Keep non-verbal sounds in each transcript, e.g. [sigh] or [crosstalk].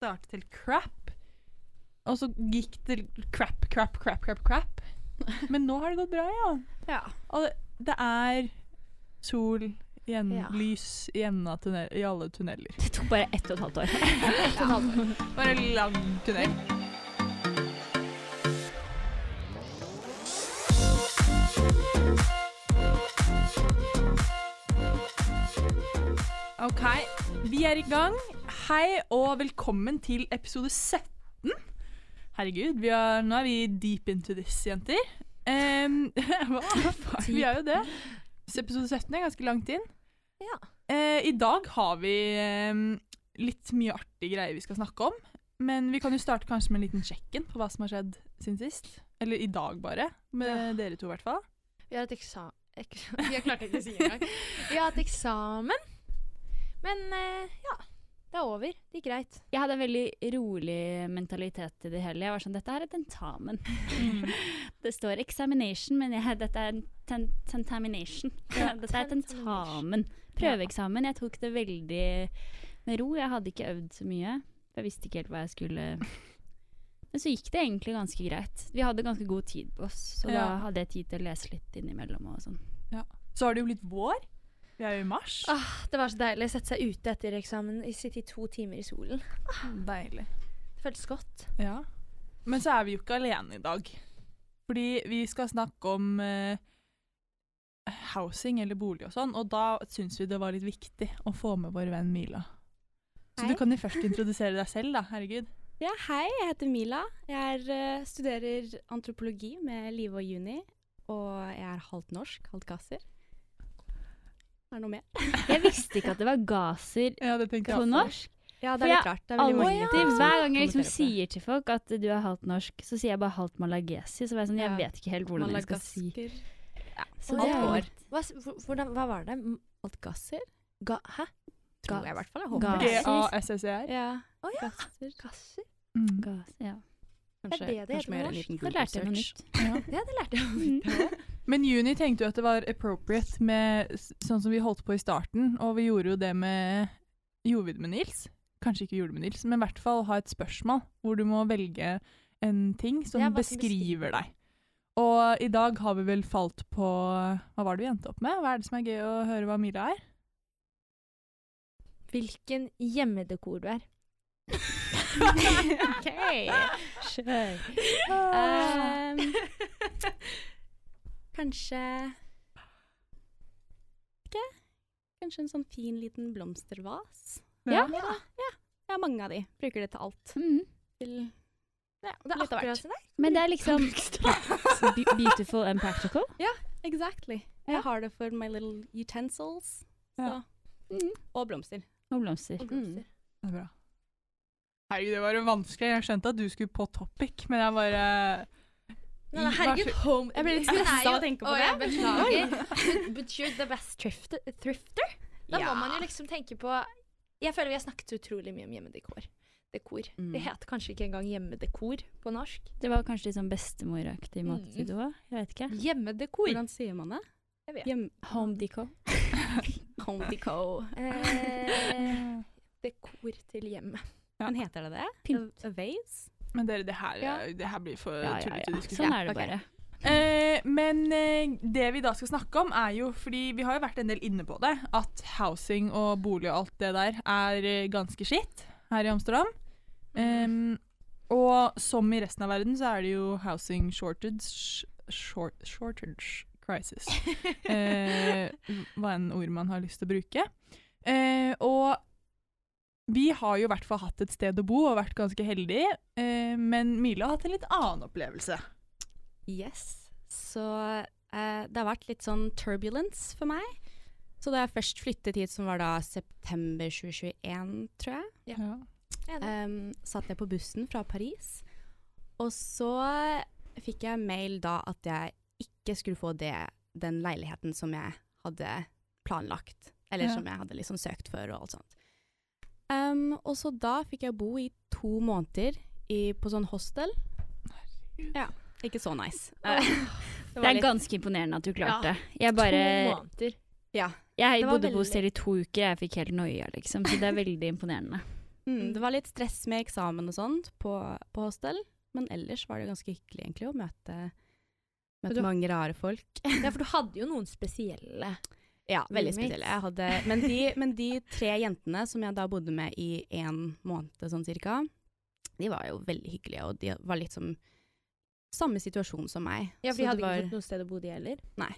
startet til crap. Og så gikk det crap, crap, crap, crap, crap. [laughs] Men nå har det gått bra, ja. Ja. Og det, det er sol igjen, Ja. lys i tunnel, i alle tunneler. Det tok bare ett og et halvt år. [laughs] Bare en lang tunnel. OK, vi er i gang. Hei og velkommen til episode 17. Herregud, vi er, nå er vi deep into this, jenter. Um, [laughs] hva? Vi er jo det. Så episode 17 er ganske langt inn. Ja. Uh, I dag har vi um, litt mye artige greier vi skal snakke om. Men vi kan jo starte kanskje med en liten check-in på hva som har skjedd siden sist. Eller i dag, bare. Med Ja. dere to, i hvert fall. Vi har et eksamen Jeg [laughs] klarte ikke å si det engang. Vi har hatt eksamen. Men uh, ja, det er over. Det gikk greit. Jeg hadde en veldig rolig mentalitet til det hele. Jeg var sånn Dette er et tentamen. [laughs] det står examination, men jeg, dette er en ten tentamination. Ja, Dette er tentamen. Prøveeksamen. Jeg tok det veldig med ro. Jeg hadde ikke øvd så mye. Jeg visste ikke helt hva jeg skulle Men så gikk det egentlig ganske greit. Vi hadde ganske god tid på oss, så Ja. da hadde jeg tid til å lese litt innimellom og sånn. Så har det jo blitt vår. Vi er jo i mars. Ah, det var så deilig å sette seg ute etter eksamen. Sitte i to timer i solen. Deilig. Det føltes godt. Ja. Men så er vi jo ikke alene i dag. Fordi vi skal snakke om eh, housing eller bolig og sånn, og da syns vi det var litt viktig å få med vår venn Mila. Så Hei. du kan jo først introdusere deg selv, da. Herregud. Ja, hei, jeg heter Mila. Jeg er, eh, studerer antropologi med Live og Juni. Og jeg er halvt norsk, halvt gasser. Er det noe mer? [laughs] Jeg visste ikke at det var gaser Ja, det på norsk. Ja, det er litt rart. Det Alltid, Hver gang jeg liksom sier til folk at du er halvt norsk, så sier jeg bare halvt malagesi. Så var jeg sånn, jeg vet ikke helt hvordan jeg skal si Ja, Så det er litt- Hva, hvordan, hva var det? M- Alt gasser? Ga, hæ? Tror jeg i hvert fall. Jeg håper G-A-S-S-E-R. Ja. Oh, ja. Gasser. gasser? Mm. Gas, ja. Kanskje, det det det heter på norsk? Da lærte jeg noe nytt. Ja. Ja, det lærte jeg. Men Juni tenkte jo at det var appropriate med sånn som vi holdt på i starten, og vi gjorde jo det med Gjorde vi det med Nils? Kanskje ikke gjorde det med Nils, men i hvert fall ha et spørsmål hvor du må velge en ting som Ja, beskriver beskriver deg. Og i dag har vi vel falt på Hva var det vi endte opp med? Hva er det som er gøy å høre hva Mila er? Hvilken hjemmedekor du er. [laughs] [laughs] OK. Kjør. Ehm, kanskje Ikke? Kanskje en sånn fin liten blomstervas? Ja. Ja, ja. Jeg har mange av de. Bruker det til alt. Mm. Til ja, Det er litt av hvert. akkurat det. Men det er liksom [laughs] beautiful and practical. Ja, Exactly. Ja. Jeg har det for my little utensils. Ja. Mm. Og blomster. Og blomster. Og blomster. Det er bra. Herregud, det var jo vanskelig. Jeg skjønte at du skulle på topic, men jeg bare Nei, nei, herregud, home Jeg ble litt stressa av å tenke på det. [laughs] beklager. But- you're the best thrifter. thrifter? Da Ja. må man jo liksom tenke på Jeg føler vi har snakket utrolig mye om hjemmedekor. Dekor. Mm. Det heter kanskje ikke engang hjemmedekor på norsk. Det var kanskje litt sånn bestemoraktig måte Mm. det òg. Jeg vet ikke. Hjemmedekor. Hvordan sier man det? Jeg vet. Hjem Home deco. [laughs] Home deco. Eh, [laughs] dekor til hjemmet. Men heter det det? Pynt. A, a vase? Men dere, det her, Ja. det her blir for Ja, tullete ja. diskusjon. Sånn er det okay. bare. Eh, men eh, det vi da skal snakke om, er jo fordi vi har jo vært en del inne på det, at housing og bolig og alt det der er eh, ganske skitt her i Amsterdam. Em, og som i resten av verden så er det jo housing shortage short, Shortage crisis. [laughs] Eh, hva enn ord man har lyst til å bruke. Eh, og vi har jo i hvert fall hatt et sted å bo og vært ganske heldige, eh, men Mila har hatt en litt annen opplevelse. Yes. Så eh, det har vært litt sånn turbulence for meg. Så da jeg først flyttet hit, som var da september 2021, tror jeg, Ja. em, satt jeg på bussen fra Paris. Og så fikk jeg mail da at jeg ikke skulle få det, den leiligheten som jeg hadde planlagt. Eller Ja. som jeg hadde liksom søkt for og alt sånt. Em, og så da fikk jeg bo i to måneder i, på sånn hostel. Ja, ikke så nice. Uh, Det [laughs] det, er litt- ganske imponerende at du klarte Ja. det. Jeg bare To måneder. Ja. Jeg bodde på hostel i to uker, jeg fikk helt noia, liksom. Så det er veldig imponerende. [laughs] Mm, det var litt stress med eksamen og sånt på, på hostel, men ellers var det ganske hyggelig egentlig å møte, møte du- mange rare folk. Ja, for du [laughs] hadde jo noen spesielle. Ja, veldig spesielle. Jeg hadde, men, de, men de tre jentene som jeg da bodde med i en måned sånn cirka, de var jo veldig hyggelige, og de var litt som samme situasjon som meg. Ja, for de hadde var- ikke fått noe sted å bo de heller. Nei.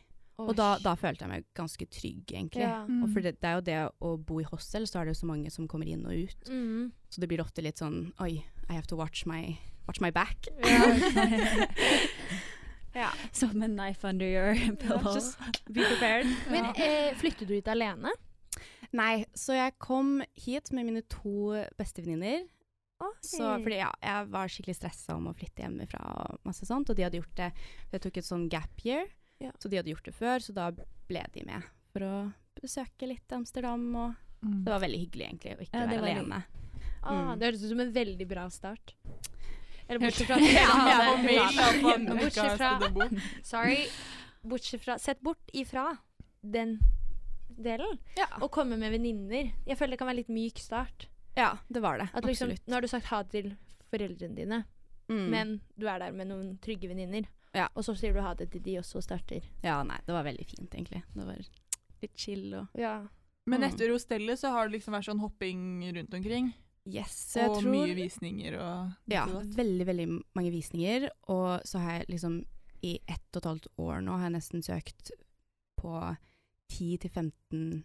Og da, da følte jeg meg ganske trygg, egentlig. Ja. Mm. Og for det, det er jo det å bo i hostel, så er det jo så mange som kommer inn og ut. Mm. Så det blir ofte litt sånn Oi, I have to watch my, watch my back. ja. [laughs] [laughs] [laughs] Som en knife under your [laughs] pillow. Just [laughs] be prepared. Men eh, flyttet du hit alene? Nei, så jeg kom hit med mine to bestevenninner. Så, fordi ja, jeg var skikkelig stressa om å flytte hjemmefra og masse sånt, og de hadde gjort det Jeg tok et sånn gap year, Ja. så de hadde gjort det før, så da ble de med for å besøke litt Amsterdam, og Mm. det var veldig hyggelig egentlig å ikke Ja, være alene. Ah, Mm. det høres ut som en veldig bra start. Eller bortsett fra [laughs] Bortsett. Sorry. Bortsett fra Sett bort ifra den delen. Ja. Og komme med venninner. Jeg føler det kan være litt myk start. ja, det var det. At liksom, absolutt. nå har du sagt ha til foreldrene dine, Mm. men du er der med noen trygge venninner. Ja. Og så sier du ha det til de, og så starter. Ja, nei, det var veldig fint, egentlig. Det var litt chill og Ja. Men Mm. etter hostellet så har det liksom vært sånn hopping rundt omkring. Yes, så jeg og tror mye visninger og Ja, veldig, veldig mange visninger. Og så har jeg liksom i ett og et halvt år nå har jeg nesten søkt på 10-15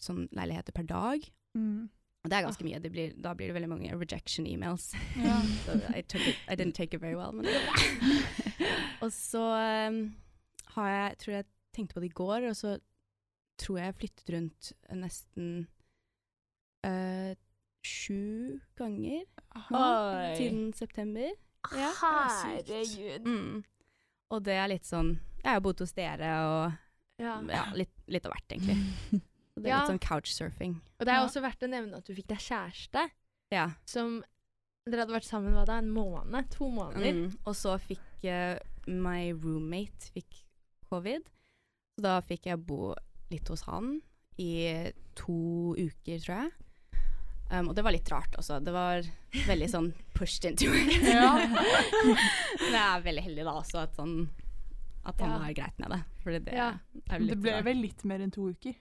sånn leiligheter per dag. Mm. Og det er ganske mye. Det blir, da blir det veldig mange rejection emails. Ja. [laughs] so I, took it, I didn't take it very well, men det går bra. [laughs] og så um, har jeg, tror jeg tenkte på det i går, og så tror jeg jeg flyttet rundt nesten eh, sju ganger siden september. Ja, Herregud. Mm. Og det er litt sånn Jeg har bodd hos dere og Ja. ja, litt, litt av hvert, egentlig. [laughs] Det er litt sånn couchsurfing. Og det er også verdt å nevne at du fikk deg kjæreste, Ja. som dere hadde vært sammen hva da, en måned? To måneder? Mm. Og så fikk uh, my roommate fikk covid. Så da fikk jeg bo litt hos han i to uker, tror jeg. Um, og det var litt rart også. Det var veldig sånn pushed into it. [laughs] Ja. [laughs] Men jeg er veldig heldig da også, at, sånn, at han Ja. har greit med det. Fordi det, Ja. er Det ble rart. vel litt mer enn to uker.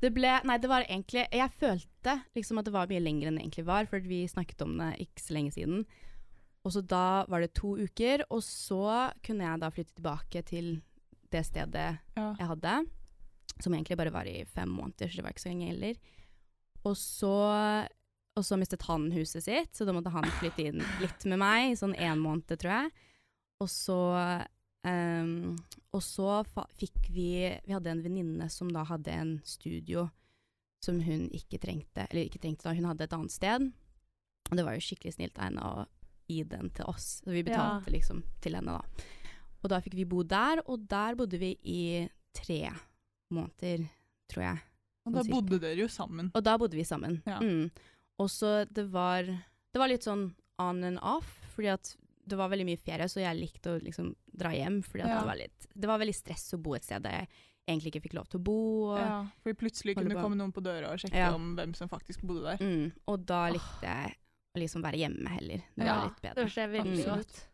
Det ble Nei, det var egentlig Jeg følte liksom at det var mye lenger enn det egentlig var, for vi snakket om det ikke så lenge siden. Og så da var det to uker, og så kunne jeg da flytte tilbake til det stedet Ja. jeg hadde, som egentlig bare var i fem måneder, så det var ikke så lenge heller. Og så, og så mistet han huset sitt, så da måtte han flytte inn litt med meg, i sånn én måned, tror jeg. Og så um, og så fikk vi Vi hadde en venninne som da hadde en studio som hun ikke trengte, eller ikke trengte da, hun hadde et annet sted. Og det var jo skikkelig snilt av henne å gi den til oss, så vi betalte liksom til henne da. Og da fikk vi bo der, og der bodde vi i tre måneder, tror jeg. Og Sånn da bodde dere jo sammen. Og da bodde vi sammen. Ja. Mm. Og så det var Det var litt sånn on and off, fordi at det var veldig mye ferie, så jeg likte å liksom dra hjem, fordi at Ja. det var litt Det var veldig stress å bo et sted der jeg egentlig ikke fikk lov til å bo. Og, Ja, fordi plutselig kunne det komme noen på døra og sjekke Ja. om hvem som faktisk bodde der. mm, og da likte jeg å liksom være hjemme heller. Det Ja, var litt bedre. Det jeg veldig godt.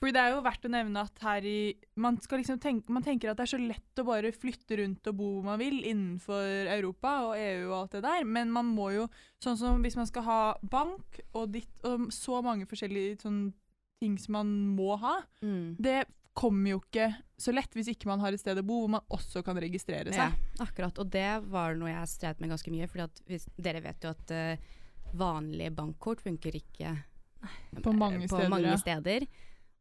Fordi det er jo verdt å nevne at her i Man, skal liksom tenke, man tenker at det er så lett å bare flytte rundt og bo hvor man vil innenfor Europa og EU og alt det der, men man må jo Sånn som hvis man skal ha bank og, ditt, og så mange forskjellige sånn ting som man må ha, Mm. det kommer jo ikke så lett hvis ikke man har et sted å bo hvor man også kan registrere seg. Ja, akkurat. Og det var noe jeg streit med ganske mye, For dere vet jo at uh, vanlige bankkort funker ikke På mange eh, steder, mange ja. steder.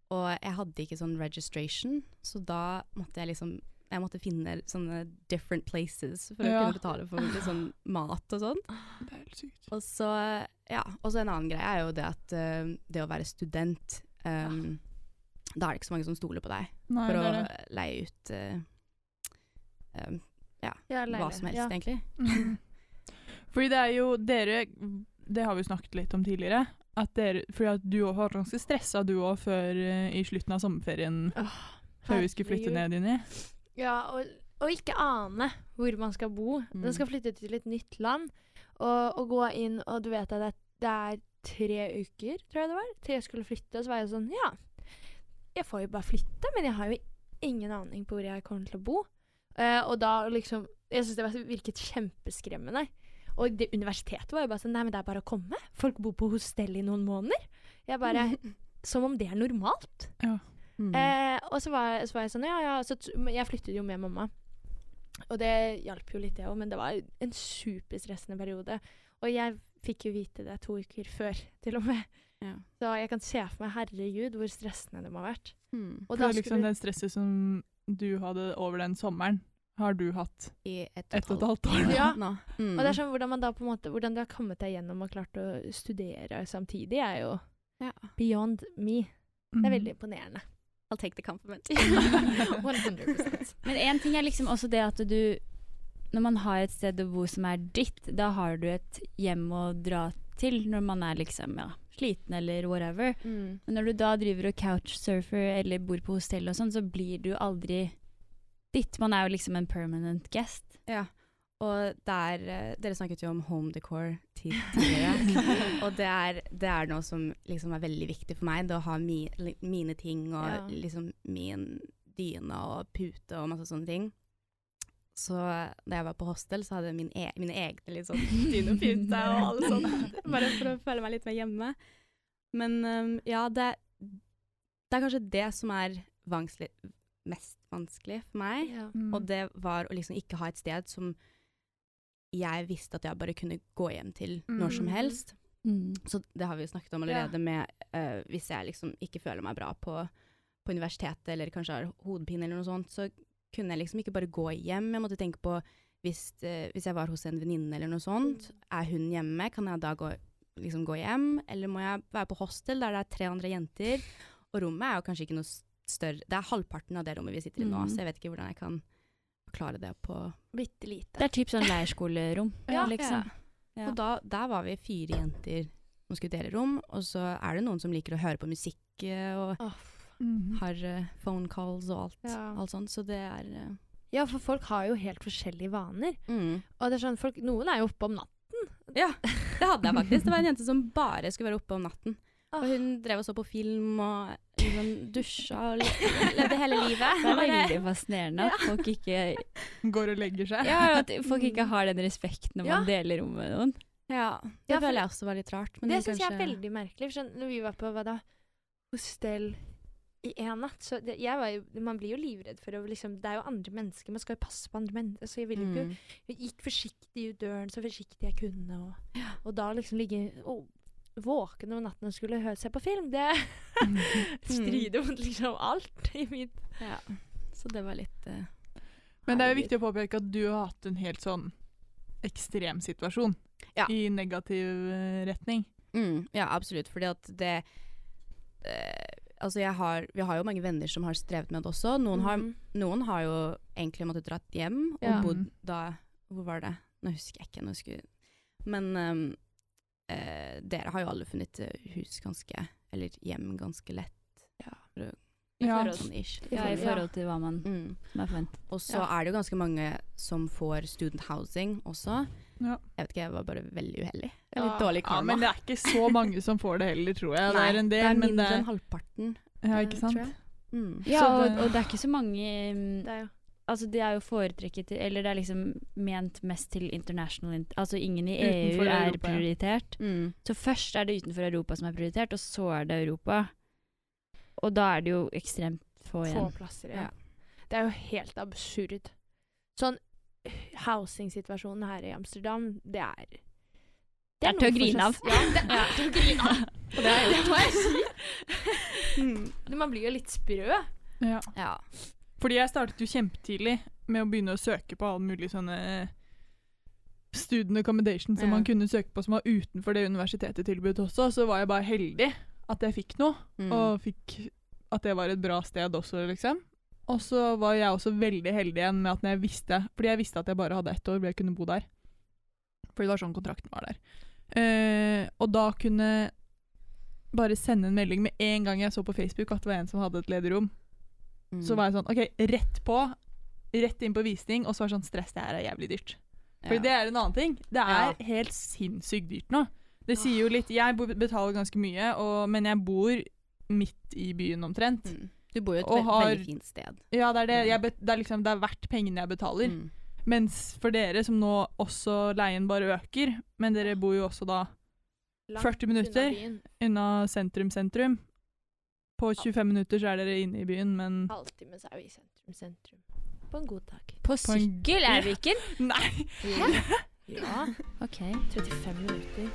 Og jeg hadde ikke sånn registration, så da måtte jeg liksom jeg måtte finne sånne different places for å kunne betale for litt sånn mat og sånn. Det er helt sykt. Og så, ja, og så en annen greie er jo det at uh, det å være student um, Da er det ikke så mange som stoler på deg Nei, for det å det. leie ut uh, um, Ja, hva som helst, ja. egentlig. Mm. [laughs] Fordi det er jo dere Det har vi snakket litt om tidligere. At dere, fordi at du var ganske stressa du òg før eh, i slutten av sommerferien. Åh, Før vi skulle flytte herregud. ned inn i. Ja, og, og ikke ane hvor man skal bo. Mm. Den skal flytte til et nytt land, og, og gå inn, og du vet at det det er tre uker, tror jeg det var, til jeg skulle flytte. Og så var jeg sånn Ja, jeg får jo bare flytte, men jeg har jo ingen aning på hvor jeg kommer til å bo. Eh, og da liksom Jeg syns det var, virket kjempeskremmende. Og det universitetet var jo bare sånn Nei, men det er bare å komme. Folk bor på hostell i noen måneder. Jeg bare [laughs] Som om det er normalt. Mm. Eh, og så var, så var jeg sånn Ja, ja. Så t jeg flyttet jo med mamma. Og det hjalp jo litt, det òg, men det var en superstressende periode. Og jeg fikk jo vite det to uker før, til og med. Ja. Så jeg kan se for meg, herregud, hvor stressende det må ha vært. Mm. Og For da liksom skulle den stresset som du hadde over den sommeren, har du hatt I ett ett og et halvt år. Ja. nå. Mm. Og det er sånn hvordan man da på en måte Hvordan du har kommet deg gjennom og klart å studere samtidig, er jo Ja. beyond me. Det Mm. er veldig imponerende. I'll take the compliment. [laughs] 100% Men én ting er liksom også det at du Når man har et sted å bo som er ditt, da har du et hjem å dra til når man er liksom ja, sliten eller whatever. Mm. Men når du da driver og couchsurfer eller bor på hostell og sånn, så blir du aldri ditt. Man er jo liksom en permanent guest. Ja. Og der, eh, dere snakket jo om home decor ti- tidligere. [laughs] og det er, det er noe som liksom er veldig viktig for meg. Det å ha mi, mine ting og Ja. liksom min dyne og pute og masse sånne ting. Så da jeg var på hostel, så hadde jeg min e mine egne litt sånn [laughs] dyne og pute og alle sånt. Bare for å føle meg litt mer hjemme. Men um, ja, det, det er kanskje det som er vanskelig, mest vanskelig for meg. Ja. Mm. Og det var å liksom ikke ha et sted som jeg visste at jeg bare kunne gå hjem til når som Mm. helst. Mm. Så det har vi jo snakket om allerede med uh, hvis jeg liksom ikke føler meg bra på, på universitetet, eller kanskje har hodepine eller noe sånt, så kunne jeg liksom ikke bare gå hjem. Jeg måtte tenke på hvis, uh, hvis jeg var hos en venninne eller noe sånt, er hun hjemme? Kan jeg da gå, liksom gå hjem? Eller må jeg være på hostel der det er tre andre jenter? Og rommet er jo kanskje ikke noe større Det er halvparten av det rommet vi sitter i nå, Mm. så jeg vet ikke hvordan jeg kan klare det på Bitte lite. Det er typ sånn leirskolerom, [laughs] Ja. liksom. Ja. Og da, der var vi fire jenter som skulle dele rom, og så er det noen som liker å høre på musikk eh, og oh. Mm. har uh, phone calls og alt, Ja. alt sånt, så det er uh... Ja, for folk har jo helt forskjellige vaner. mm. Og det er sånn, folk, noen er jo oppe om natten. Ja, det hadde jeg faktisk. Det var en jente som bare skulle være oppe om natten. Og hun drev og så på film og liksom dusja og le levde hele livet. Det er veldig fascinerende at folk ikke, Går og legger seg. ja, at folk ikke har den respekten når man Ja. deler rom med noen. Ja, det Ja, føler jeg også var litt rart. Men det syns jeg er veldig merkelig. For sånn, når vi var på hva da, hostell i en natt, så det, jeg var jo, Man blir jo livredd for å liksom Det er jo andre mennesker, man skal jo passe på andre mennesker. Så jeg ville ikke Mm. Jeg gikk forsiktig ut døren, så forsiktig jeg kunne. Og, og da liksom ligge og våken om natten og skulle høre seg på film, det [laughs] [laughs] strider mot liksom alt i mitt Ja, så det var litt uh, Men det er jo viktig å påpeke at du har hatt en helt sånn ekstrem situasjon Ja. i negativ eh, retning. Mm, ja, absolutt. Fordi at det uh, Altså, jeg har, vi har jo mange venner som har strevet med det også. Noen, har, Mhm. noen har jo egentlig måttet dratt hjem og Ja. bodd da Hvor var det? Nå husker jeg ikke. Nå husker, men ehm, eh, dere har jo alle funnet eh, hus ganske Eller hjem ganske lett. I forhold, Sånn ish. ja, i forhold til hva man Mm. er forventet. Og så Ja. er det jo ganske mange som får student housing også. Ja. Jeg vet ikke, jeg var bare veldig uheldig. Er Ja. litt dårlig Ja, men det er ikke så mange som får det heller, tror jeg. Nei, det er en del, det er mindre det enn halvparten. ja, eh, ikke sant? jeg. Mm. Ja, og, det- og det er ikke så mange um, Det er jo Altså, det er jo foretrekket til Eller det er liksom ment mest til international Altså, ingen i EU EU er prioritert. ja. Mm. Så først er det utenfor Europa som er prioritert, og så er det Europa. Og da er det jo ekstremt få få plasser. Ja. Ja. Det er jo helt absurd. Sånn housing-situasjonen her i Amsterdam, det er Det er til å grine av. Ja, det er til å grine av. [laughs] Og det er jo [laughs] Det må jeg si. [laughs] Mm. Man blir jo litt sprø. Ja. Ja. Fordi jeg startet jo kjempetidlig med å begynne å søke på alle mulige sånne student accommodation som Ja. man kunne søke på som var utenfor det universitetet tilbudt også. Så var jeg bare heldig at jeg fikk noe, Mm. og fikk at det var et bra sted også, liksom. Og så var jeg også veldig heldig igjen med at når jeg visste Fordi jeg visste at jeg bare hadde ett år hvor jeg kunne bo der. Fordi det var sånn kontrakten var der. Eh, og da kunne bare sende en melding med en gang jeg så på Facebook at det var en som hadde et ledig rom. Mm. Så var jeg sånn OK, rett på. Rett inn på visning. Og så var det sånn Stress, det her er jævlig dyrt. For Ja. det er en annen ting. Det er Ja. helt sinnssykt dyrt nå. Det sier jo litt Jeg betaler ganske mye, og, men jeg bor midt i byen omtrent. Mm. Du bor jo et har- veldig fint sted. Ja, det er det. Jeg det, er liksom, det er verdt pengene jeg betaler. Mm. Mens for dere som nå også leien bare øker, men dere bor jo også da Langt 40 minutter unna, unna sentrum-sentrum. På 25 minutter så er dere inne i byen, men Halvtime så er vi i sentrum, sentrum. På en god dag. På På sykkel er vi ikke? [laughs] Nei! Ja. OK. 35 minutter.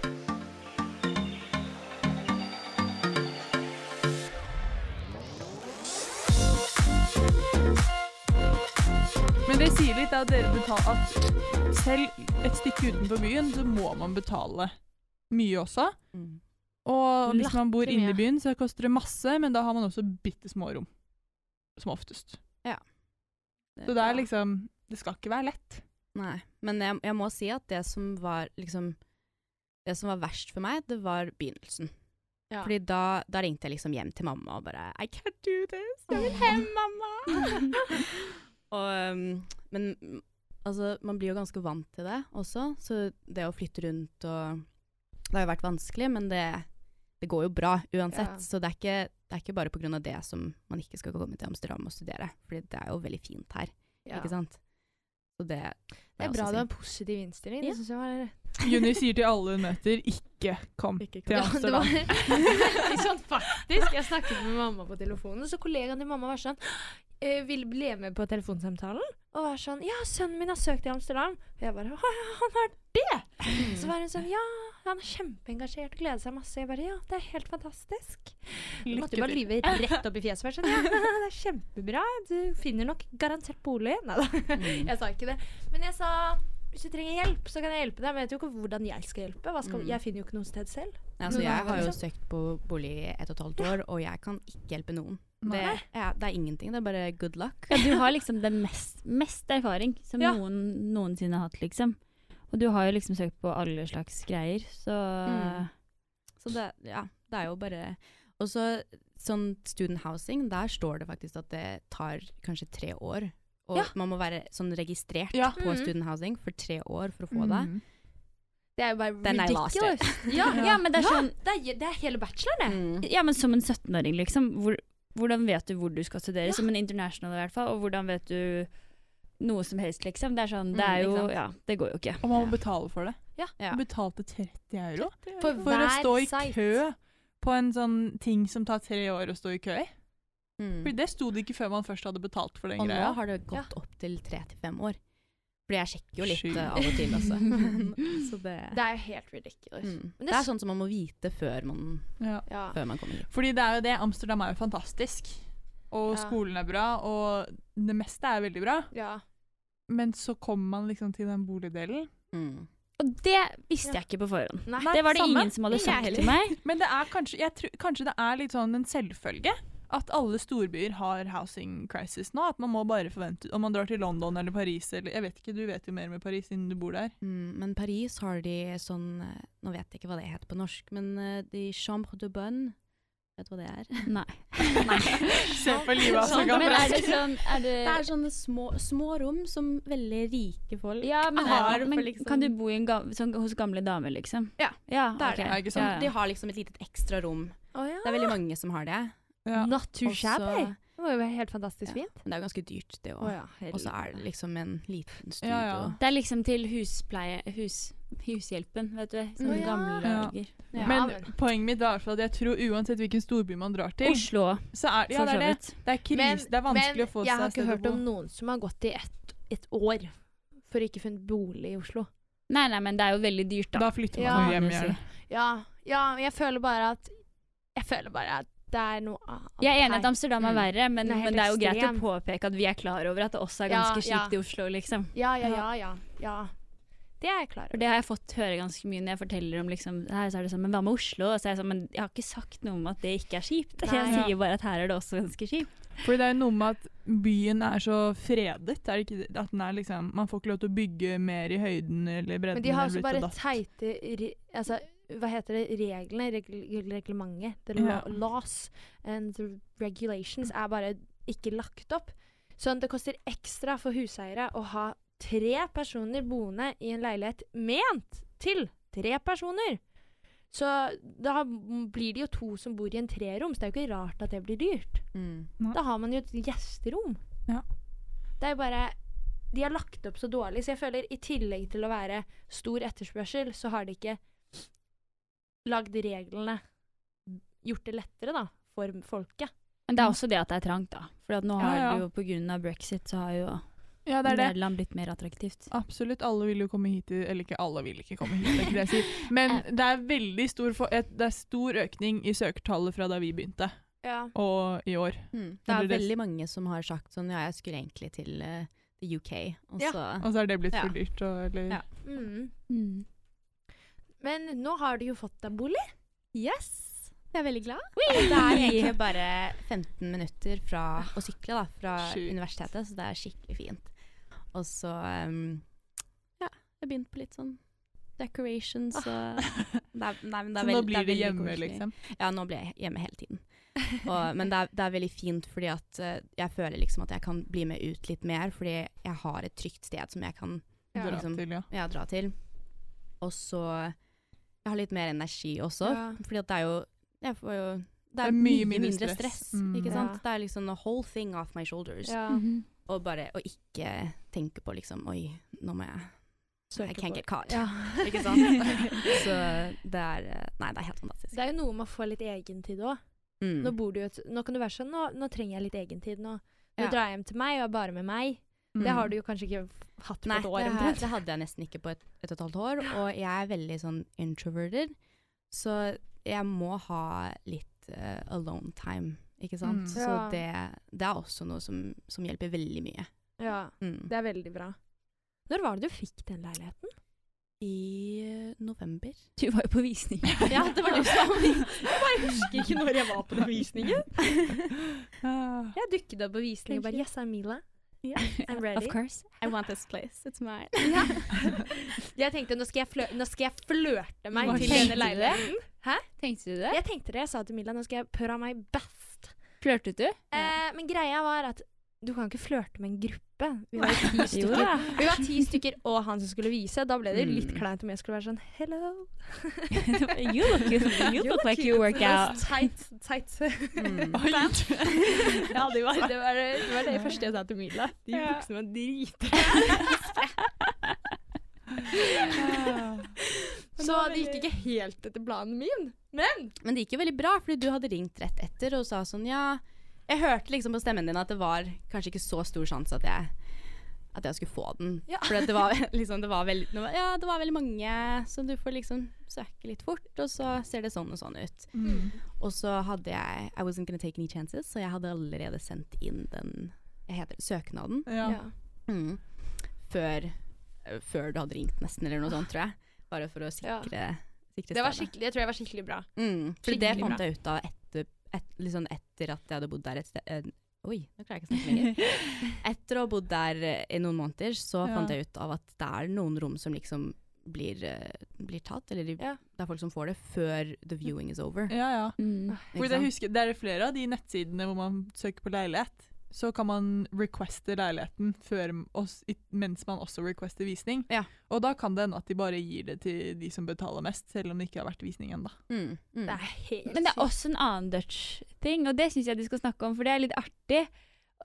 Men det sier litt at dere betaler at selv et stykke utenfor byen, så må man betale mye også. Mm. Og hvis man bor inne i byen, så koster det masse, men da har man også bitte små rom. Som oftest. Ja. Så det er liksom Det skal ikke være lett. Nei, men jeg, jeg må si at det som var liksom Det som var verst for meg, det var begynnelsen. Ja. Fordi da, da ringte jeg liksom hjem til mamma og bare I can't do this, jeg vil hjem, mamma! [laughs] og, um, men altså, man blir jo ganske vant til det også, så det å flytte rundt og Det har jo vært vanskelig, men det, det går jo bra uansett. Ja. Så det er, ikke, det er ikke bare pga. det som man ikke skal komme til Amsterdam og studere. Fordi det er jo veldig fint her, Ja. ikke sant? Så det, Det er bra du har en positiv innstilling. Ja. Det jeg var Juni [laughs] sier til alle hun møter, ikke kom Ikke kom. til Amsterdam. Ja, [laughs] [laughs] sånn faktisk. Jeg snakket med mamma på telefonen, så kollegaen til mamma var sånn eh, Ville bli med på telefonsamtalen. Og var sånn Ja, sønnen min har søkt i Amsterdam. Og jeg bare Å han har det! Så var hun sånn Ja, han er kjempeengasjert og gleder seg masse. Jeg bare Ja, det er helt fantastisk. Du måtte bare lyve rett opp i fjeset. Bare sånn, ja, [laughs] det er kjempebra. Du finner nok garantert bolig. [laughs] Nei da. Mm. Jeg sa ikke det. Men jeg sa hvis du trenger hjelp, så kan jeg hjelpe deg. Men jeg vet jo ikke hvordan jeg skal hjelpe. Hva skal, Mm. Jeg finner jo ikke noe sted selv. Ja, altså, jeg har jo liksom? søkt på bolig i ett og et halvt år, og jeg kan ikke hjelpe noen. Det, ja, det er ingenting, det er bare good luck. Ja, du har liksom det mest, mest erfaring som Ja. noen noensinne har hatt, liksom. Og du har jo liksom søkt på alle slags greier, så Mm. Så det, ja, det er jo bare Og så sånn student housing, der står det faktisk at det tar kanskje tre år. Og Ja. man må være sånn registrert Ja. på Mhm. student housing for tre år for å få det. Mm. Det er jo bare ridiculous. [laughs] Ja, Ja, men det er ja, sånn det, er, det er hele bacheloren, det. Mm. Ja, men som en 17-åring, liksom. Hvor, hvordan vet du hvor du skal studere? Ja. Som en international, i hvert fall. Og hvordan vet du noe som helst, liksom? Det er sånn, det Mm, er jo? Ja, det går jo ikke. Og man må betale for det. Ja. Jeg betalte 30 euro For for å stå i site. kø på en sånn ting som tar tre år å stå i kø i. Mm. Det sto det ikke før man først hadde betalt for den Og nå har det gått opp til tre til fem år. Fordi jeg sjekker jo litt Sjukt. eh, av og til også. [laughs] så det, Det er jo helt ridiculous. mm. Men det er sånn som man må vite før man, Ja. Ja. før man kommer hit. Fordi det er jo det, Amsterdam er jo fantastisk. Og Ja. skolen er bra, og det meste er veldig bra. ja. Men så kommer man liksom til den boligdelen. Mm. Og det visste Ja. jeg ikke på forhånd. Nei. Nei, Det var det samme. ingen som hadde sagt til meg. Men det er kanskje, jeg tror, kanskje det er litt sånn en selvfølge at alle storbyer har housing crisis nå. At man må bare forvente Om man drar til London eller Paris eller Jeg vet ikke, du vet jo mer med Paris siden du bor der. Mm, men Paris har de sånn eh, Nå vet jeg ikke hva det heter på norsk, men eh, de chambre de bonne Vet du hva det er? Nei. [laughs] Se på livet, av Men gammel. er det sånn er det, Det er sånne små, små rom som veldig rike folk Ja, men, har. er, men liksom- kan du bo i en gam, sånn, hos gamle damer, liksom? Ja, ja det er okay. det. Ja, De har liksom et lite ekstra rom. Oh, ja. Det er veldig mange som har det. Ja. Not Det var jo helt fantastisk Ja, fint. Men det er jo ganske dyrt, det Å òg. ja, Og så er det liksom en liten studio. Ja, ja. Det er liksom til huspleie hus, Hushjelpen, vet du. Sånne oh, ja. gamle Ja. dager. Ja, Men men- poenget mitt er i hvert fall at jeg tror uansett hvilken storby man drar til, Oslo, så er ja, det, er det. Det er krise. Men, det er vanskelig men å få jeg seg har et sted ikke hørt om noen som har gått i ett et år for å ikke funnet bolig i Oslo. Nei, nei, men det er jo veldig dyrt, da. Da flytter man Ja. hjem igjen. Ja, ja, men jeg føler bare at Jeg føler bare at det er noe annet Jeg er enig i at Amsterdam er Mm. verre, men, er men det er jo greit ekstrem. å påpeke at vi er klar over at det også er ganske ja. kjipt i Oslo, liksom. Ja, ja, ja, ja. ja. Det er jeg klar For over. det har jeg fått høre ganske mye når jeg forteller om liksom Her så er det sånn Men hva med Oslo? Og så er jeg sånn Men jeg har ikke sagt noe om at det ikke er kjipt. [laughs] Nei. Jeg Ja. sier bare at her er det også ganske kjipt. Fordi det er jo noe med at byen er så fredet. Er det ikke? At den er liksom, man får ikke lov til å bygge mer i høyden eller bredden. Men de har også bare datt. teite Altså, hva heter det? Reglene? Regl reglementet? The law, laws and the regulations er bare ikke lagt opp. Sånn det koster ekstra for huseiere å ha tre personer boende i en leilighet ment til tre personer. Så da blir det jo to som bor i en trerom, så det er jo ikke rart at det blir dyrt. Mm. Da har man jo et gjesterom. Ja. Det er jo bare De har lagt opp så dårlig, så jeg føler i tillegg til å være stor etterspørsel, så har de ikke lagd reglene Gjort det lettere, da, for folket. Men det er også det at det er trangt, da. For at nå har ja. det jo på grunn av brexit, så har jo Ja, det er det. Nederland blitt mer attraktivt. Absolutt. Alle vil jo komme hit til Eller ikke alle vil ikke komme hit, det er ikke det jeg sier. Men det er veldig stor, for, et, det er stor økning i søkertallet fra da vi begynte, Ja. og i år. Mm. Det er veldig mange som har sagt sånn Ja, jeg skulle egentlig til uh, the UK, og Ja. så Og så er det blitt for dyrt. Og, eller, Ja. Mm. Mm. Men nå har du jo fått deg bolig. Yes! Jeg er veldig glad. Det er egentlig [laughs] bare 15 minutter fra å sykle da, fra Sjukt. universitetet, så det er skikkelig fint. Og så um, Ja, jeg begynte begynt på litt sånn decorations og [laughs] det er, nei, men det Så nå blir du hjemme, koselig. liksom. Ja, nå blir jeg hjemme hele tiden. [laughs] Og, men det er, det er veldig fint fordi at uh, jeg føler liksom at jeg kan bli med ut litt mer, fordi jeg har et trygt sted som jeg kan ja. liksom- til, ja. ja, dra til. Og så Jeg har litt mer energi også, Ja. fordi at det er jo Jeg får jo Det er, Det er mye mye, mindre stress. stress, Mm. ikke Ja. Det er liksom the whole thing off my shoulders. Ja. Mhm. Og bare å ikke tenke på liksom Oi, nå må jeg I can't get caught. Ja. [laughs] Ikke sant? [laughs] Så det er Nei, det er helt fantastisk. Det er jo noe med å få litt egentid òg. Mm. Nå, bor du jo et, nå kan du være sånn nå, nå trenger jeg litt egentid. Nå, nå Ja. drar jeg hjem til meg og er bare med meg. Mm. Det har du jo kanskje ikke hatt på Nei, et år. det, her, det hadde jeg nesten ikke på et, et og et halvt år. Og jeg er veldig sånn introverted, så jeg må ha litt uh, alone time, ikke sant. Mm. Så Ja. det, det er også noe som, som hjelper veldig mye. Ja, Mm. det er veldig bra. Når var det du fikk den leiligheten? I eh, november. [laughs] Du var jo på visning. Ja, det var du som [laughs] Jeg bare husker ikke når jeg var på den visningen. [laughs] Jeg dukket opp på visning og bare Yes, I'm Mila. I'm [laughs] ready. Of course. I want this place, it's mine. [laughs] Ja. [laughs] Jeg tenkte nå skal jeg, flø nå skal jeg flørte meg Hva til denne leiligheten. Hæ? Tenkte du det? Jeg tenkte det. Jeg sa til Mila nå skal jeg pøra meg best. Flørtet du? Eh, men greia var at du kan ikke flørte med en gruppe. Vi var ti [laughs] stykker. Vi var ti stykker og han som skulle vise. Da ble det litt Mm. kleint om jeg skulle være sånn Hello. [laughs] you look, you [laughs] look like you work out. Tight, tight. Mm. Ja, det var det, var, det var det første jeg sa til Mila. De Ja. buksene var dritbra. Så det gikk ikke helt etter planen min. Men Men det gikk jo veldig bra, fordi du hadde ringt rett etter og sa sånn ja Jeg hørte liksom på stemmen din at det var kanskje ikke så stor sjanse at jeg at jeg skulle få den. Ja. For det var [laughs] liksom det var veldig, Ja, det var veldig mange, så du får liksom søke litt fort, og så ser det sånn og sånn ut. Mm. Og så hadde jeg I wasn't gonna take any chances, så jeg hadde allerede sendt inn den jeg heter, søknaden Ja. ja. mm, før, eh, før du hadde ringt, nesten, eller noe sånt, tror jeg. Bare for å sikre, sikre Det var skikkelig, jeg tror jeg var skikkelig bra. Mm, for det fant jeg ut av etter, et, liksom etter at jeg hadde bodd der et sted eh, Oi, nå klarer jeg ikke å snakke [laughs] lenger. Etter å ha bodd der eh, i noen måneder, så Ja. fant jeg ut av at det er noen rom som liksom blir, eh, blir tatt, eller de, Ja. det er folk som får det før the viewing is over. ja, ja. Mm. For jeg husker, det er flere av de nettsidene hvor man søker på leilighet. Så kan man requeste leiligheten før, oss, mens man også requester visning. Ja. Og da kan det hende at de bare gir det til de som betaler mest, selv om det ikke har vært visning ennå. Mm, mm. Det helt Men det er også en annen Dutch-ting, og det syns jeg de skal snakke om, for det er litt artig.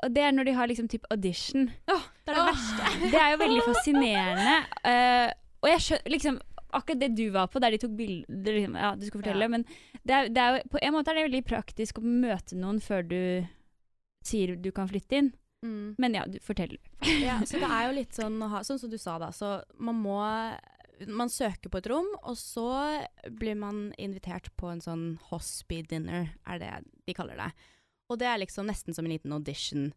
Og det er når de har liksom typ audition. Oh, det er det oh. verste. Det er jo veldig fascinerende. Uh, og jeg skjønner liksom Akkurat det du var på, der de tok bilder liksom, Ja, du skal fortelle, Ja. men det er, det er jo, på en måte er det veldig praktisk å møte noen før du sier du kan flytte inn. Mm. Men ja, du forteller. Ja, så det er jo [laughs] litt sånn ha Sånn som du sa, da. Så man må Man søker på et rom, og så blir man invitert på en sånn hospy dinner, er det de kaller det. Og det er liksom nesten som en liten audition.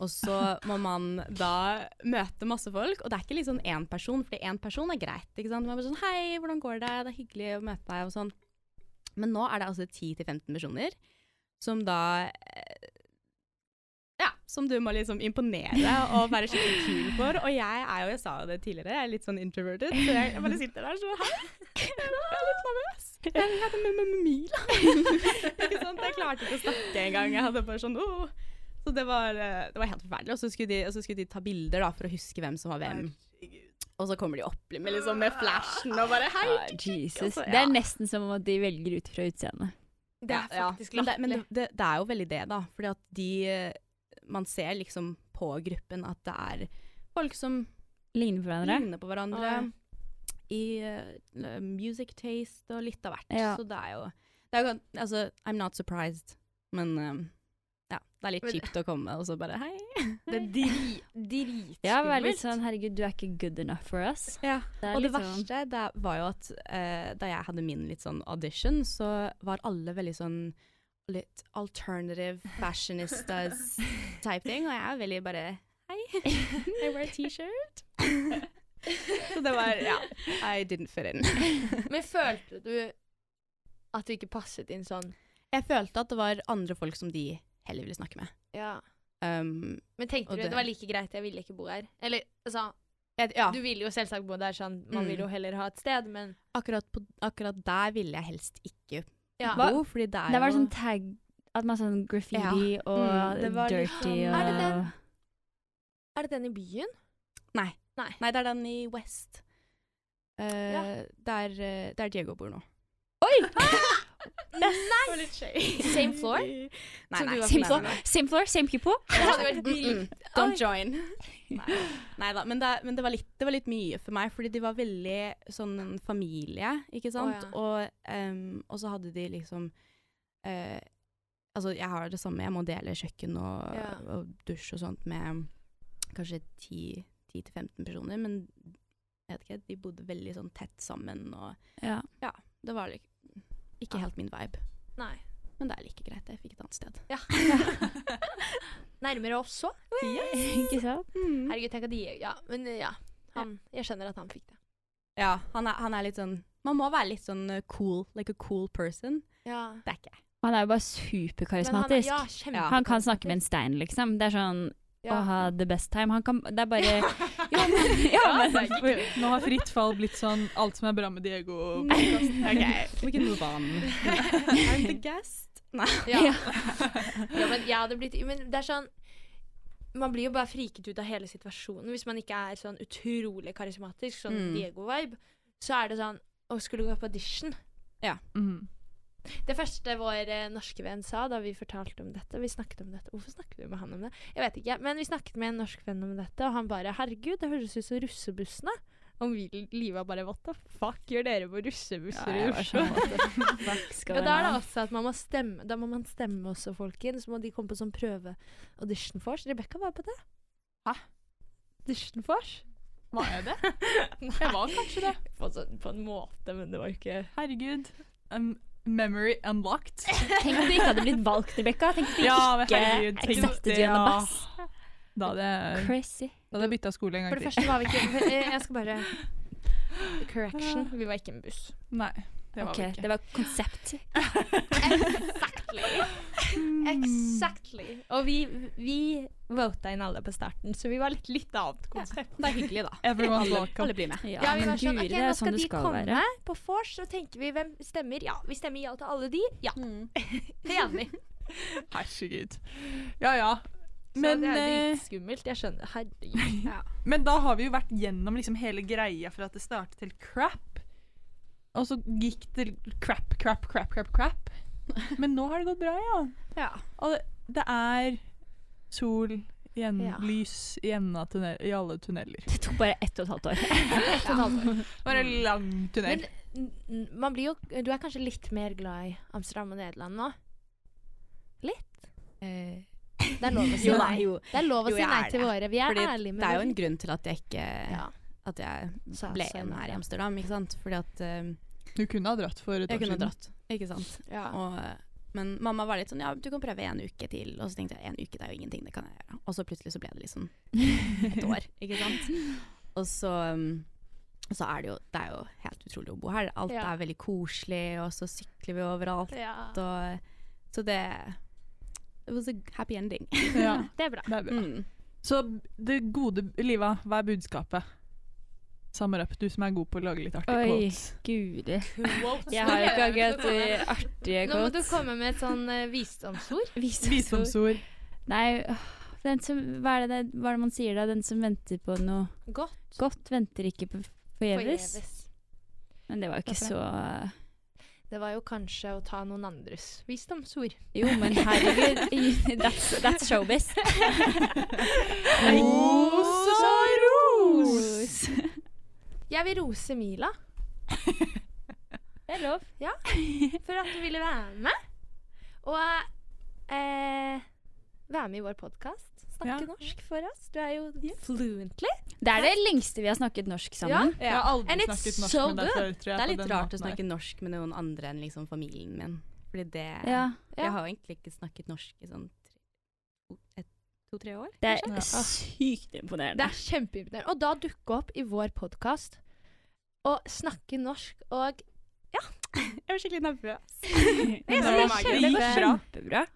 Og så må man da møte masse folk, og det er ikke liksom én person, for én person er greit. ikke sant? Man er bare sånn 'Hei, hvordan går det? Det er hyggelig å møte deg', og sånn. Men nå er det altså 10-15 personer som da eh, som du må liksom imponere og være skikkelig kul for. Og jeg er jo, jeg sa jo det tidligere, jeg er litt sånn introverted, så jeg, jeg bare sitter der sånn Hei, jeg er litt nervøs. Jeg heter med, med Mila. [laughs] ikke sant? Jeg klarte ikke å snakke engang. Jeg hadde bare sånn oh. Så det var, eh, det var helt forferdelig. Og så skulle, de, og så skulle de ta bilder da, for å huske hvem som var hvem. Og så kommer de opp med, liksom, med flashen og bare Hei! Ah, Jesus. ja. Det er nesten som at de velger ut fra utseendet. Det er Ja, faktisk men, det, men det, det er jo veldig det, da. Fordi at de eh, Man ser liksom på gruppen at det er folk som Ligner på hverandre. ligner på hverandre. Ja. I uh, music taste og litt av hvert. Ja. Så det er jo det er Altså, I'm not surprised, men um, ja. Det er litt kjipt å komme og så bare hei. Det er dri- dritskummelt. Ja, være litt sånn herregud, du er ikke good enough for us. Ja. Det Og det sånn- verste det var jo at uh, da jeg hadde min litt sånn audition, så var alle veldig sånn litt alternative fashionistas [laughs] type ting, og jeg er veldig bare Hei, [laughs] I wear a t-shirt. [laughs] så det var Ja, I didn't fit in. Men følte du at du ikke passet inn sånn? Jeg følte at det var andre folk som de heller ville snakke med. Ja. Um, Men tenkte du det- det var like greit, jeg ville ikke bo her? Eller altså, ja, du vil jo selvsagt bo der sånn, man Mm. vil jo heller ha et sted, men akkurat, på, akkurat der ville jeg helst ikke ja. bo, fordi det er Det var jo sånn tag At man sånn graffiti og Mm, dirty sånn- og Er det den? Er det den i byen? Nei. Nei. Nei, det er den i West. Uh, Ja. der, eh, der Diego bor nå. Oi! [laughs] Nei! Same floor? Nei, nei. Same floor, same floor, same people. Det hadde vært Mm, mm. Don't join. Nei da, men, det, men det, var litt, det var litt mye for meg, fordi de var veldig sånn familie, ikke sant? ja. og, um, og så hadde de liksom uh, Altså, jeg har det samme, jeg må dele kjøkken og, Ja. og dusj og sånt med kanskje 10-15 personer, men jeg vet ikke, de bodde veldig sånn tett sammen, og Ja. det var ikke Ja. helt min vibe. Nei. Men det er like greit, jeg fikk et annet sted. Ja. [laughs] Nærmere oss så. Ikke sant? [laughs] Herregud, tenk at de Ja, men ja. Han, jeg skjønner at han fikk det. Ja, han er, han er litt sånn Man må være litt sånn uh, cool, like a cool person. Ja. Det er ikke jeg. Han er jo bare superkarismatisk. han, superkarismatisk. ja, Han kan snakke med en stein, liksom. Det er sånn ja. å ha the best time. Han kan Det er bare [laughs] Ja, men, Ja, men- Nå har fritt fall blitt sånn alt som er bra med Diego. okay. we can move on. I'm the guest. Nei. Ja. [laughs] ja, men jeg hadde blitt Men det er sånn Man blir jo bare friket ut av hele situasjonen hvis man ikke er sånn utrolig karismatisk, sånn Mm. Diego-vibe. Så er det sånn Å skulle gå på audition. Mhm. Det første vår eh, norske venn sa da vi fortalte om dette Vi snakket om dette. Hvorfor snakket vi med han om det? Jeg vet ikke. Men vi snakket med en norsk venn om dette, og han bare 'Herregud, det høres ut som russebussene'. Og vi Liva bare 'What the fuck gjør dere på russebusser i jeg var Oslo?' sånn, [laughs] Ja, da er det også at man må stemme Da må man stemme også, folkens. Så må de komme på sånn prøve-audition for oss. Rebekka var på det. Hæ? Audition for oss? Var jeg det? [laughs] Jeg var kanskje det. På, så, på en måte, men det var ikke Herregud. Um, memory unlocked. Tenk at du ikke hadde blitt valgt, Rebekka. Tenk at du Ja, ikke herregud, tenk accepted det, ja. Bass. Da hadde jeg, Crazy. Da hadde jeg bytta skole en gang til. For det første var vi ikke eh, Jeg skal bare [laughs] Correction. Vi var ikke med buss. Nei, det var okay, vi ikke. det var konsept. Exactly. [laughs] exactly. Og vi, vi vota inn alle på starten, så vi var litt, litt annet konsept. Det er hyggelig, da. Alle, alle blir med. Ja, Ja, vi var sånn, ok, nå skal sånn skal de komme være. på vors, så tenker vi hvem stemmer. Ja, vi stemmer ja til alle de. Ja, Mm. [laughs] det er enig. Herregud. Ja ja. Så Men, det er litt dritskummelt. Jeg skjønner. Herregud. [laughs] men da har vi jo vært gjennom liksom hele greia fra at det startet til crap. Og så gikk det crap, crap, crap, crap, crap. [laughs] Men nå har det gått bra, ja. Ja. Og det, det er sol Igjen, Ja. lys i av tunnel, i alle tunneler. Det tok bare ett og et halvt år. [laughs] Et og et halvt år. Bare en lang tunnel. Men jo Du er kanskje litt mer glad i Amsterdam og Nederland nå? Litt? Eh, Det er lov å si nei. jo. Det er lov å Jo, si nei til våre. Vi er Fordi ærlige med det er jo en grunn til at jeg ikke ja. At jeg Sa ble så igjen her i Amsterdam, ikke sant. Fordi at eh, Du kunne ha dratt for et jeg år kunne siden. dratt, ikke sant. Ja. Og, men mamma var litt sånn ja, du kan prøve en uke til. Og så tenkte jeg en uke det er jo ingenting, det kan jeg gjøre. Og så plutselig så ble det liksom et år, [laughs] ikke sant. Og så um, så er det jo Det er jo helt utrolig å bo her. Alt Ja. er veldig koselig, og så sykler vi overalt. ja. Og, så det It was a happy ending. Ja, [laughs] Det er bra. det er bra. Mm. Så det gode Liva, hva er budskapet? Summer up, du som er god på å lage litt artige Oi, quotes. guri. Quotes. Jeg har ikke [laughs] akkurat artige artige Nå må du komme med et sånn eh, visdomsord. Visdomsord. Visdomsord. Nei, den som, hva, er det, hva er det man sier da? Den som venter på noe Godt. godt, venter ikke på forgjeves. Forgjeves. Men det var jo ikke Hvorfor så Det var jo kanskje å ta noen andres visdomsord. Jo, men herregud. That's, that's showbiz. Og ros! Jeg vil rose Mila Det er lov. Ja. for at du ville være med. Og eh, være med i vår podkast. Snakke Ja. norsk for oss. Du er jo fluently. Det er det lengste vi har snakket norsk sammen. Jeg har aldri And snakket norsk so med deg før, tror jeg. Det er litt rart å snakke der. norsk med noen andre enn liksom familien min. Fordi det Ja. Jeg har egentlig ikke snakket norsk i sånn to-tre år. Det Ja. er sykt Det er kjempeimponerende. Og da dukke opp i vår podkast og snakke norsk og [laughs] Jeg var skikkelig nervøs. [laughs] Det det. Det gikk kjempebra.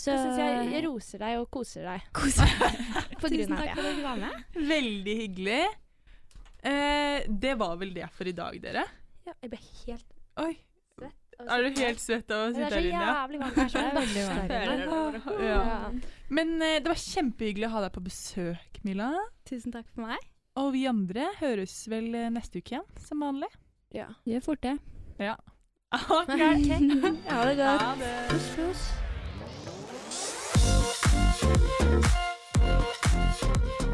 Så Jeg syns jeg, jeg roser deg og koser deg [laughs] koser [laughs] på Tusen grunn av takk for at du var med. Veldig hyggelig. Eh, det var vel det for i dag, dere. Ja, jeg ble helt Oi, svett. er du helt svett av å sitte er her inne? ja? jævlig varmt. Det er så jævlig varmt. her. Ja. Men eh, det var kjempehyggelig å ha deg på besøk, Mila. Tusen takk for meg. Og vi andre høres vel eh, neste uke igjen, som vanlig. Ja. Gjør fort det. Ja. [laughs] Ok. Ha det godt. Ha det. Puss, puss. フフフフ。